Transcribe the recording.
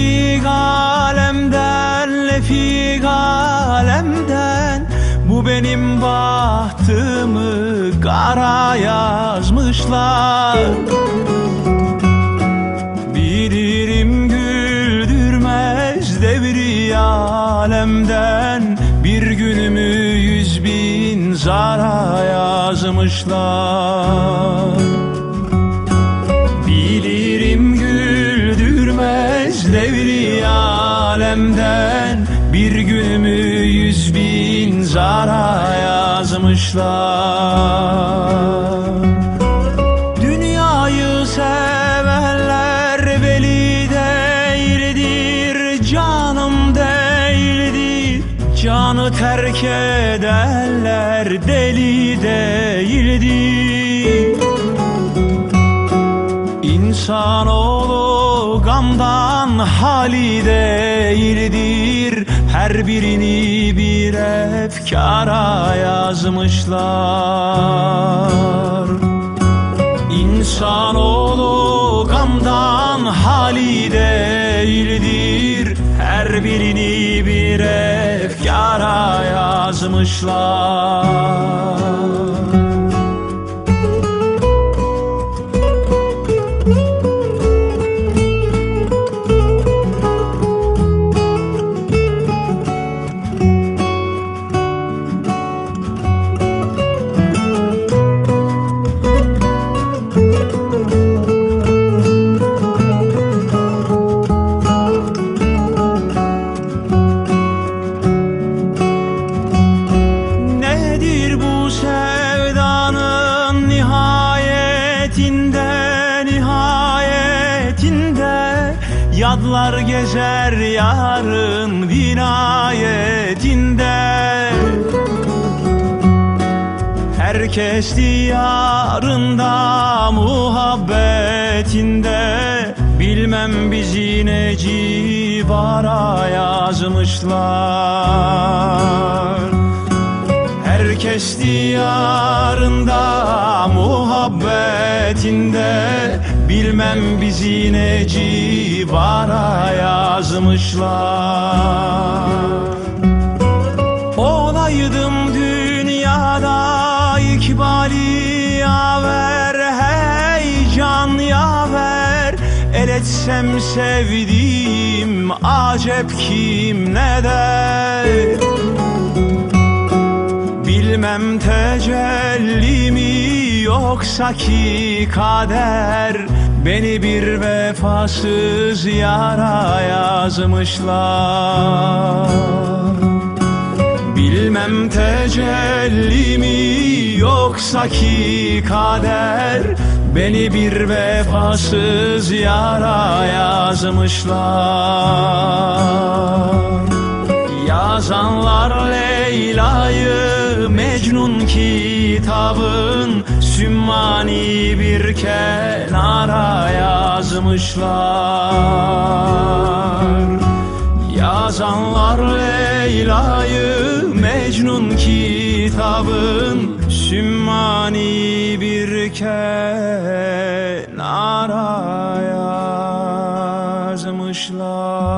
Lefik alemden, lefik alemden. Bu benim bahtımı kara yazmışlar. Bilirim güldürmez devri alemden. Bir günümü yüz bin zara yazmışlar. Alemden Bir günümü yüz bin zara yazmışlar. Dünyayı sevenler veli değildir Canım değildir. Canı terk edenler deli değildir. İnsanoğlu gamdan hali değildir. Her birini bir efkara yazmışlar. İnsanoğlu gamdan hali değildir. Her birini bir efkara yazmışlar Yadlar gezer yarın vinayetinde. Herkes diyarında muhabbetinde. Bilmem bizi ne civara yazmışlar Herkes diyarında muhabbetinde. Bilmem bizi ne civara yazmışlar. Olaydım dünyada ikbali yaver Heyecan yaver. El etsem sevdiğim acep kim ne der Bilmem tecelli mi yoksa ki kader. Beni bir vefasız yara yazmışlar. Bilmem tecelli mi yoksa ki kader. Beni bir vefasız yara yazmışlar. Yazanlar Leyla'yı Mecnun kitabın Sümmani bir kenara yazmışlar. Yazanlar Leyla'yı Mecnun kitabın Sümmani bir kenara yazmışlar